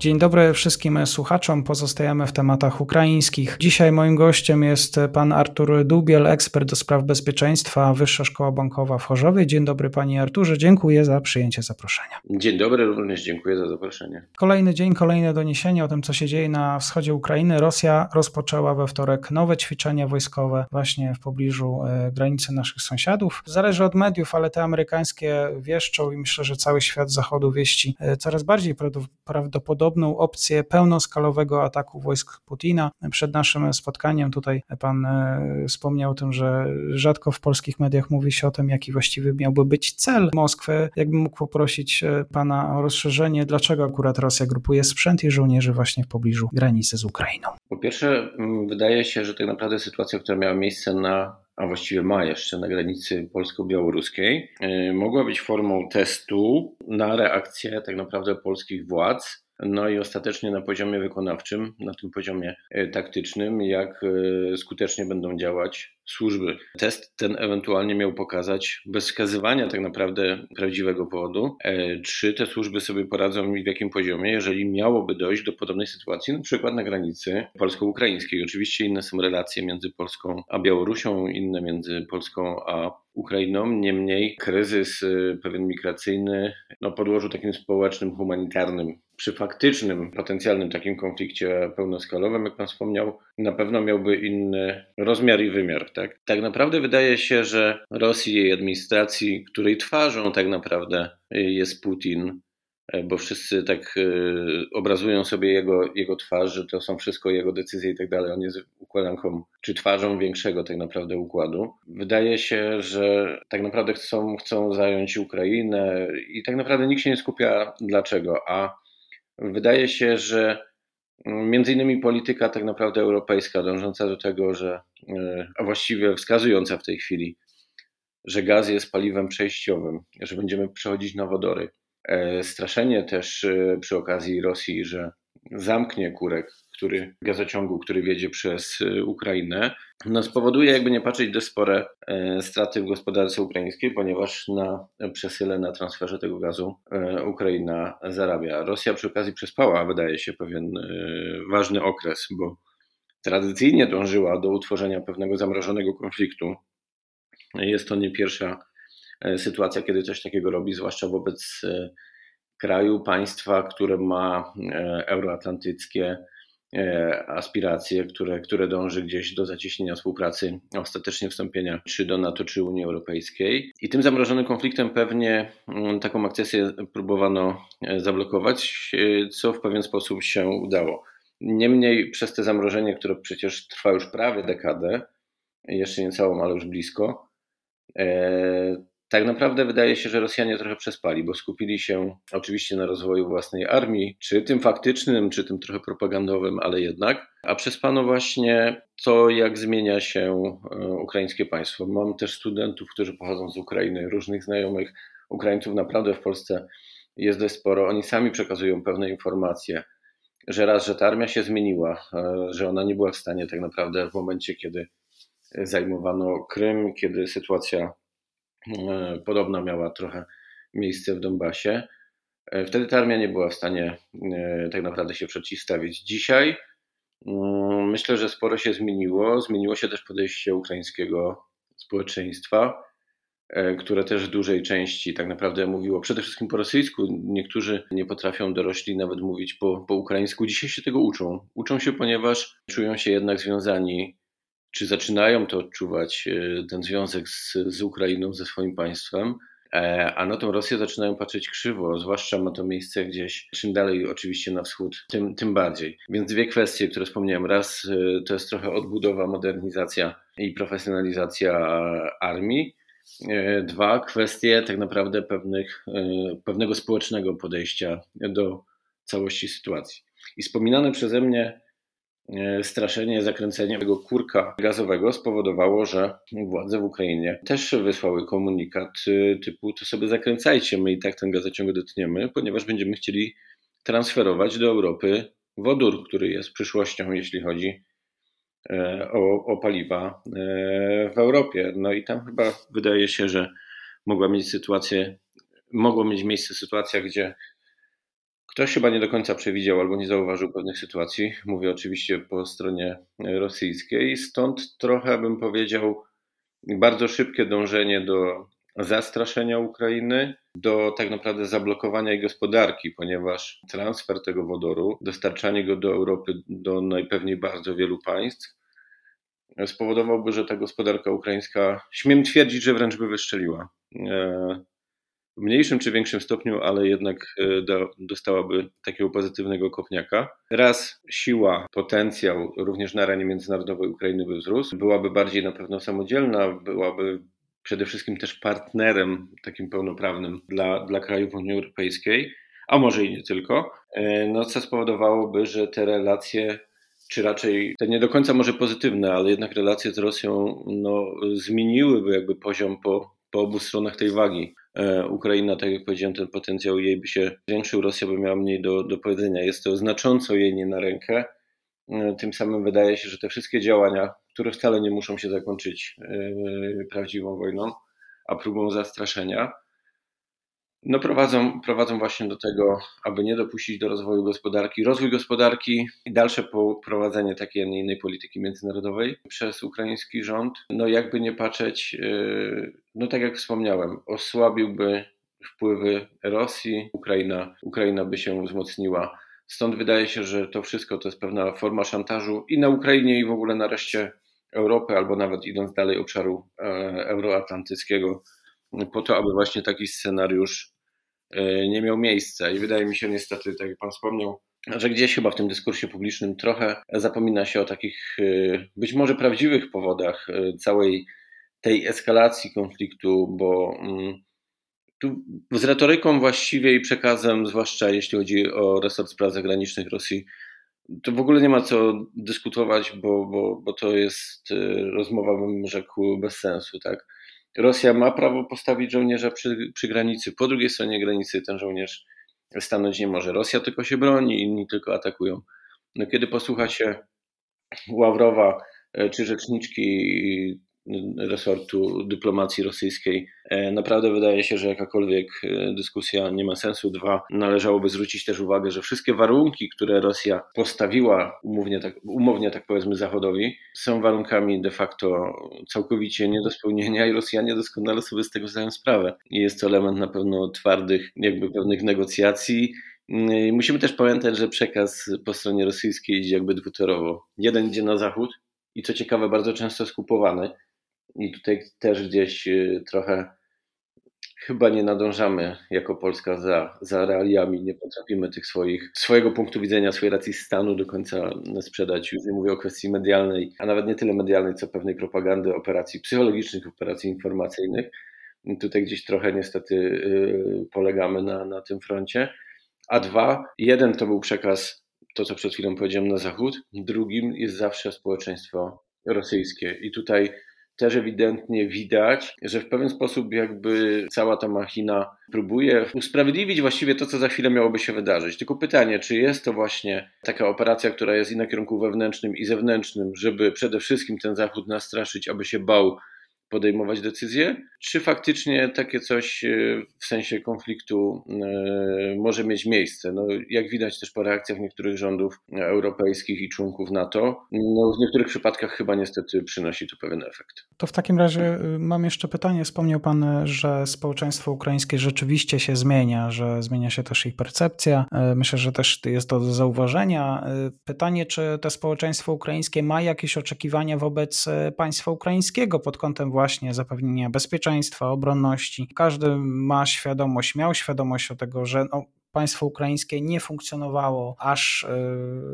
Dzień dobry wszystkim słuchaczom. Pozostajemy w tematach ukraińskich. Dzisiaj moim gościem jest pan Artur Dubiel, ekspert do spraw bezpieczeństwa, Wyższa Szkoła Bankowa w Chorzowie. Dzień dobry panie Arturze, dziękuję za przyjęcie zaproszenia. Dzień dobry, również dziękuję za zaproszenie. Kolejny dzień, kolejne doniesienie o tym, co się dzieje na wschodzie Ukrainy. Rosja rozpoczęła we wtorek nowe ćwiczenia wojskowe właśnie w pobliżu e, granicy naszych sąsiadów. Zależy od mediów, ale te amerykańskie wieszczą i myślę, że cały świat zachodu wieści e, coraz bardziej prawdopodobnie podobną opcję pełnoskalowego ataku wojsk Putina. Przed naszym spotkaniem tutaj pan e, wspomniał o tym, że rzadko w polskich mediach mówi się o tym, jaki właściwie miałby być cel Moskwy. Jakbym mógł poprosić e, pana o rozszerzenie, dlaczego akurat Rosja grupuje sprzęt i żołnierzy właśnie w pobliżu granicy z Ukrainą? Po pierwsze, wydaje się, że tak naprawdę sytuacja, która miała miejsce na a właściwie ma jeszcze na granicy polsko-białoruskiej, e, mogła być formą testu na reakcję tak naprawdę polskich władz no i ostatecznie na poziomie wykonawczym, na tym poziomie e, taktycznym, jak e, skutecznie będą działać służby. Test ten ewentualnie miał pokazać, bez wskazywania tak naprawdę prawdziwego powodu, e, czy te służby sobie poradzą i w jakim poziomie, jeżeli miałoby dojść do podobnej sytuacji, na przykład na granicy polsko-ukraińskiej. Oczywiście inne są relacje między Polską a Białorusią, inne między Polską a Ukrainą. Niemniej kryzys pewien migracyjny no, podłożył takim społecznym, humanitarnym przy faktycznym, potencjalnym takim konflikcie pełnoskalowym, jak Pan wspomniał, na pewno miałby inny rozmiar i wymiar. Tak, tak naprawdę wydaje się, że Rosji i jej administracji, której twarzą tak naprawdę jest Putin, bo wszyscy tak e, obrazują sobie jego, jego twarz, że to są wszystko jego decyzje i tak dalej. On jest układanką, czy twarzą większego tak naprawdę układu. Wydaje się, że tak naprawdę chcą, chcą zająć Ukrainę i tak naprawdę nikt się nie skupia dlaczego. A Wydaje się, że mm, między innymi polityka tak naprawdę europejska dążąca do tego, że, e, a właściwie wskazująca w tej chwili, że gaz jest paliwem przejściowym, że będziemy przechodzić na wodory. E, straszenie też e, przy okazji Rosji, że zamknie kurek który, gazociągu, który wiedzie przez y, Ukrainę, no spowoduje, jakby nie patrzeć, dość spore e, straty w gospodarce ukraińskiej, ponieważ na przesyle, na transferze tego gazu e, Ukraina zarabia. Rosja przy okazji przespała, wydaje się, pewien e, ważny okres, bo tradycyjnie dążyła do utworzenia pewnego zamrożonego konfliktu. Jest to nie pierwsza sytuacja, kiedy coś takiego robi, zwłaszcza wobec kraju, państwa, które ma euroatlantyckie E, aspiracje, które, które dąży gdzieś do zacieśnienia współpracy, ostatecznie wstąpienia czy do NATO, czy Unii Europejskiej. I tym zamrożonym konfliktem pewnie mm, taką akcesję próbowano e, zablokować, e, co w pewien sposób się udało. Niemniej przez te zamrożenie, które przecież trwa już prawie dekadę, jeszcze nie całą, ale już blisko, tak naprawdę wydaje się, że Rosjanie trochę przespali, bo skupili się oczywiście na rozwoju własnej armii, czy tym faktycznym, czy tym trochę propagandowym, ale jednak, a przespano właśnie to, jak zmienia się e, ukraińskie państwo. Mam też studentów, którzy pochodzą z Ukrainy, różnych znajomych Ukraińców naprawdę w Polsce jest dość sporo. Oni sami przekazują pewne informacje, że raz, że ta armia się zmieniła, e, że ona nie była w stanie tak naprawdę w momencie, kiedy zajmowano Krym, kiedy sytuacja podobna miała trochę miejsce w Donbasie. E, wtedy ta armia nie była w stanie e, tak naprawdę się przeciwstawić. Dzisiaj myślę, że sporo się zmieniło. Zmieniło się też podejście ukraińskiego społeczeństwa, które też w dużej części tak naprawdę mówiło przede wszystkim po rosyjsku. Niektórzy nie potrafią dorośli nawet mówić po, po ukraińsku. Dzisiaj się tego uczą. Uczą się, ponieważ czują się jednak związani czy zaczynają to odczuwać, e, ten związek z, z Ukrainą, ze swoim państwem, e, a na tą Rosję zaczynają patrzeć krzywo, zwłaszcza ma to miejsce gdzieś, czym dalej oczywiście na wschód, tym, tym bardziej. Więc dwie kwestie, które wspomniałem. Raz e, to jest trochę odbudowa, modernizacja i profesjonalizacja armii. Dwa, kwestie tak naprawdę pewnych, pewnego społecznego podejścia do całości sytuacji. I wspominane przeze mnie straszenie, zakręcenie tego kurka gazowego spowodowało, że władze w Ukrainie też wysłały komunikat e, typu to sobie zakręcajcie, my i tak ten gazociąg dotkniemy, ponieważ będziemy chcieli transferować do Europy wodór, który jest przyszłością, jeśli chodzi e, o, o paliwa w Europie. No i tam chyba wydaje się, że mogła mieć sytuację, mogło mieć miejsce sytuacja, gdzie Ktoś chyba nie do końca przewidział albo nie zauważył pewnych sytuacji. Mówię oczywiście po stronie rosyjskiej. Stąd trochę bym powiedział bardzo szybkie dążenie do zastraszenia Ukrainy, do tak naprawdę zablokowania jej gospodarki, ponieważ transfer tego wodoru, dostarczanie go do Europy, do najpewniej bardzo wielu państw, spowodowałby, że ta gospodarka ukraińska, śmiem twierdzić, że wręcz by wyszczeliła. W mniejszym czy większym stopniu, ale jednak e, do, dostałaby takiego pozytywnego kopniaka. Raz siła, potencjał również na arenie międzynarodowej Ukrainy by wzrósł, byłaby bardziej na pewno samodzielna, byłaby przede wszystkim też partnerem takim pełnoprawnym dla, dla krajów Unii Europejskiej, a może i nie tylko, e, no co spowodowałoby, że te relacje czy raczej te nie do końca może pozytywne, ale jednak relacje z Rosją no, zmieniłyby jakby poziom po, po obu stronach tej wagi. E, Ukraina, tak jak powiedziałem, ten potencjał jej by się zwiększył, Rosja by miała mniej do, do powiedzenia. Jest to znacząco jej nie na rękę. E, tym samym wydaje się, że te wszystkie działania, które wcale nie muszą się zakończyć e, prawdziwą wojną, a próbą zastraszenia, no prowadzą, prowadzą właśnie do tego, aby nie dopuścić do rozwoju gospodarki. Rozwój gospodarki i dalsze prowadzenie takiej, a nie innej polityki międzynarodowej przez ukraiński rząd, no jakby nie patrzeć, yy, no tak jak wspomniałem, osłabiłby wpływy Rosji, Ukraina, Ukraina by się wzmocniła. Stąd wydaje się, że to wszystko to jest pewna forma szantażu i na Ukrainie, i w ogóle na reszcie Europy, albo nawet idąc dalej obszaru e, euroatlantyckiego, po to, aby właśnie taki scenariusz nie miał miejsca. I wydaje mi się niestety, tak jak Pan wspomniał, że gdzieś chyba w tym dyskursie publicznym trochę zapomina się o takich e, być może prawdziwych powodach e, całej tej eskalacji konfliktu, bo mm, tu z retoryką właściwie i przekazem, zwłaszcza jeśli chodzi o resort spraw zagranicznych Rosji, to w ogóle nie ma co dyskutować, bo, bo, bo to jest rozmowa, bym rzekł, bez sensu. Tak? Rosja ma prawo postawić żołnierza przy, przy granicy, po drugiej stronie granicy ten żołnierz stanąć nie może. Rosja tylko się broni, inni tylko atakują. No, kiedy posłucha się Ławrowa e, czy rzeczniczki resortu dyplomacji rosyjskiej. E, naprawdę wydaje się, że jakakolwiek e, dyskusja nie ma sensu. Dwa, należałoby zwrócić też uwagę, że wszystkie warunki, które Rosja postawiła, umownie tak, umownie tak powiedzmy, Zachodowi, są warunkami de facto całkowicie nie do spełnienia i Rosjanie doskonale sobie z tego zdają sprawę. Jest to element na pewno twardych, jakby pewnych negocjacji. Mm, musimy też pamiętać, że przekaz po stronie rosyjskiej idzie jakby dwutorowo. Jeden idzie na zachód i co ciekawe, bardzo często skupowany i tutaj też gdzieś y, trochę chyba nie nadążamy jako Polska za, za realiami, nie potrafimy tych swoich, swojego punktu widzenia, swojej racji stanu do końca sprzedać. Już nie mówię o kwestii medialnej, a nawet nie tyle medialnej, co pewnej propagandy, operacji psychologicznych, operacji informacyjnych. Tutaj gdzieś trochę niestety y, polegamy na, na tym froncie. A dwa, jeden to był przekaz, to co przed chwilą powiedziałem, na zachód, drugim jest zawsze społeczeństwo rosyjskie. I tutaj też ewidentnie widać, że w pewien sposób jakby cała ta machina próbuje usprawiedliwić właściwie to, co za chwilę miałoby się wydarzyć. Tylko pytanie, czy jest to właśnie taka operacja, która jest i na kierunku wewnętrznym i zewnętrznym, żeby przede wszystkim ten Zachód nastraszyć, aby się bał podejmować decyzje, czy faktycznie takie coś e, w sensie konfliktu e, może mieć miejsce. No, jak widać też po reakcjach niektórych rządów europejskich i członków NATO, no, w niektórych przypadkach chyba niestety przynosi to pewien efekt. To w takim razie y, mam jeszcze pytanie. Wspomniał Pan, że społeczeństwo ukraińskie rzeczywiście się zmienia, że zmienia się też ich percepcja. E, myślę, że też jest to do zauważenia. Pytanie, czy to społeczeństwo ukraińskie ma jakieś oczekiwania wobec państwa ukraińskiego pod kątem właśnie zapewnienia bezpieczeństwa, obronności. Każdy ma świadomość, miał świadomość o tego, że no, państwo ukraińskie nie funkcjonowało aż y,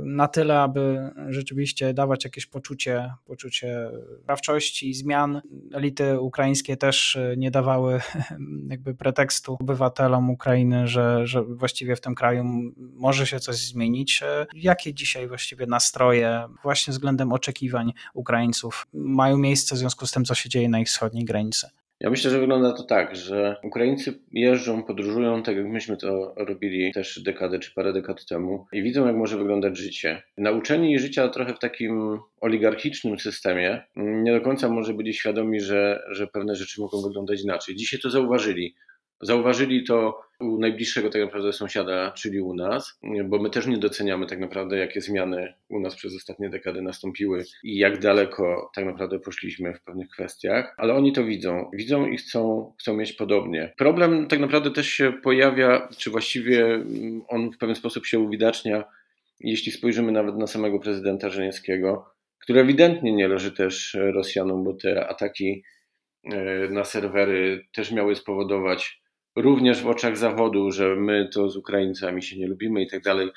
na tyle, aby rzeczywiście dawać jakieś poczucie, poczucie sprawczości i zmian. Elity ukraińskie też y, nie dawały jakby pretekstu obywatelom Ukrainy, że, że właściwie w tym kraju może się coś zmienić. Y, jakie dzisiaj właściwie nastroje właśnie względem oczekiwań Ukraińców mają miejsce w związku z tym, co się dzieje na ich wschodniej granicy? Ja myślę, że wygląda to tak, że Ukraińcy jeżdżą, podróżują, tak jak myśmy to robili też dekadę czy parę dekad temu i widzą, jak może wyglądać życie. Nauczeni życia trochę w takim oligarchicznym systemie, nie do końca może byli świadomi, że, że pewne rzeczy mogą wyglądać inaczej. Dzisiaj to zauważyli. Zauważyli to u najbliższego tak naprawdę sąsiada, czyli u nas, bo my też nie doceniamy tak naprawdę, jakie zmiany u nas przez ostatnie dekady nastąpiły i jak daleko tak naprawdę poszliśmy w pewnych kwestiach, ale oni to widzą. Widzą i chcą, chcą mieć podobnie. Problem tak naprawdę też się pojawia, czy właściwie on w pewien sposób się uwidacznia, jeśli spojrzymy nawet na samego prezydenta Żeleńskiego, który ewidentnie nie leży też Rosjanom, bo te ataki e, na serwery też miały spowodować również w oczach Zachodu, że my to z Ukraińcami się nie lubimy i tak dalej.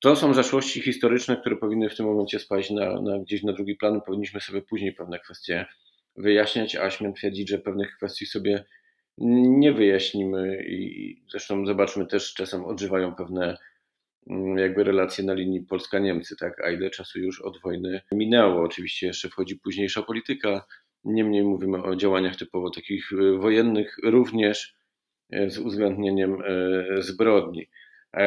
To są zaszłości historyczne, które powinny w tym momencie spaść na, na, gdzieś na drugi plan. Powinniśmy sobie później pewne kwestie wyjaśniać, a śmiem twierdzić, że pewnych kwestii sobie nie wyjaśnimy i zresztą zobaczmy też czasem odżywają pewne mm, jakby relacje na linii Polska-Niemcy, tak? A ile czasu już od wojny minęło? Oczywiście jeszcze wchodzi późniejsza polityka, niemniej mówimy o działaniach typowo takich wojennych również, z uwzględnieniem e, zbrodni.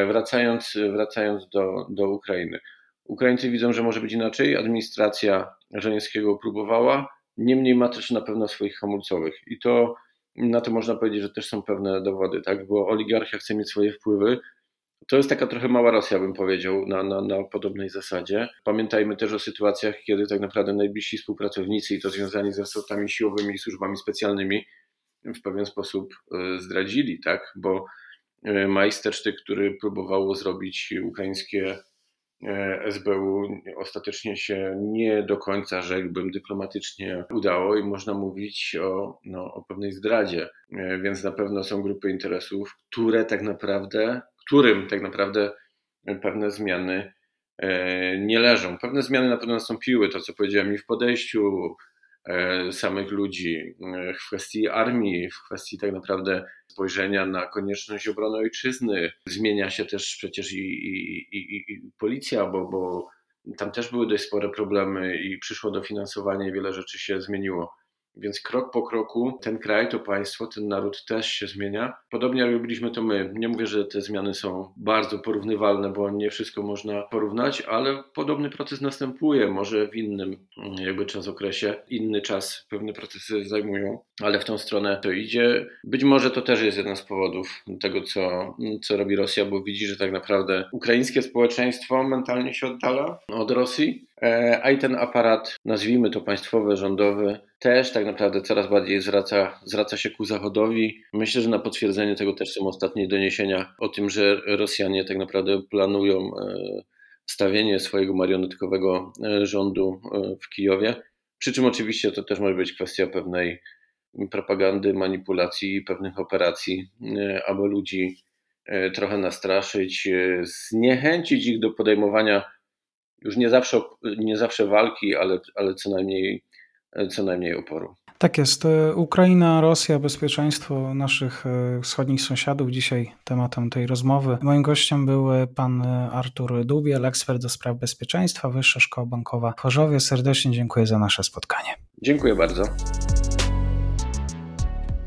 Wracając, wracając do, do Ukrainy. Ukraińcy widzą, że może być inaczej. Administracja Żeleńskiego próbowała, niemniej ma też na pewno swoich hamulcowych. I to na to można powiedzieć, że też są pewne dowody, tak? bo oligarchia chce mieć swoje wpływy. To jest taka trochę mała Rosja, bym powiedział, na, na, na podobnej zasadzie. Pamiętajmy też o sytuacjach, kiedy tak naprawdę najbliżsi współpracownicy, i to związani z resortami siłowymi i służbami specjalnymi, w pewien sposób e, zdradzili, tak? Bo e, Majstersztyk, który próbowało zrobić ukraińskie e, SBU, ostatecznie się nie do końca, rzekłbym, dyplomatycznie udało i można mówić o, no, o pewnej zdradzie. Więc na pewno są grupy interesów, które tak naprawdę, którym tak naprawdę pewne zmiany nie leżą. Pewne zmiany na pewno nastąpiły, to co powiedziałem i w podejściu, samych ludzi, e, w kwestii armii, w kwestii tak naprawdę spojrzenia na konieczność obrony ojczyzny. Zmienia się też przecież i, i, i, i policja, bo, bo tam też były dość spore problemy i przyszło dofinansowanie wiele rzeczy się zmieniło. Więc krok po kroku ten kraj, to państwo, ten naród też się zmienia. Podobnie jak robiliśmy to my. Nie mówię, że te zmiany są bardzo porównywalne, bo nie wszystko można porównać, ale podobny proces następuje, może w innym jakby czasokresie. Inny czas pewne procesy zajmują, ale w tą stronę to idzie. Być może to też jest jeden z powodów tego, co, co robi Rosja, bo widzi, że tak naprawdę ukraińskie społeczeństwo mentalnie się oddala od Rosji a i ten aparat, nazwijmy to państwowy, rządowy, też tak naprawdę coraz bardziej zwraca, zwraca się ku Zachodowi. Myślę, że na potwierdzenie tego też są ostatnie doniesienia o tym, że Rosjanie tak naprawdę planują e, wstawienie swojego marionetkowego e, rządu w Kijowie. Przy czym oczywiście to też może być kwestia pewnej propagandy, manipulacji, pewnych operacji, aby ludzi trochę nastraszyć, zniechęcić ich do podejmowania już nie zawsze, nie zawsze walki, ale, ale co, najmniej, co najmniej oporu. Tak jest. Ukraina, Rosja, bezpieczeństwo naszych e, wschodnich sąsiadów. Dzisiaj tematem tej rozmowy. Moim gościem był pan Artur Dubiel, ekspert do spraw bezpieczeństwa, Wyższa Szkoła Bankowa w Chorzowie. Serdecznie dziękuję za nasze spotkanie. Dziękuję bardzo.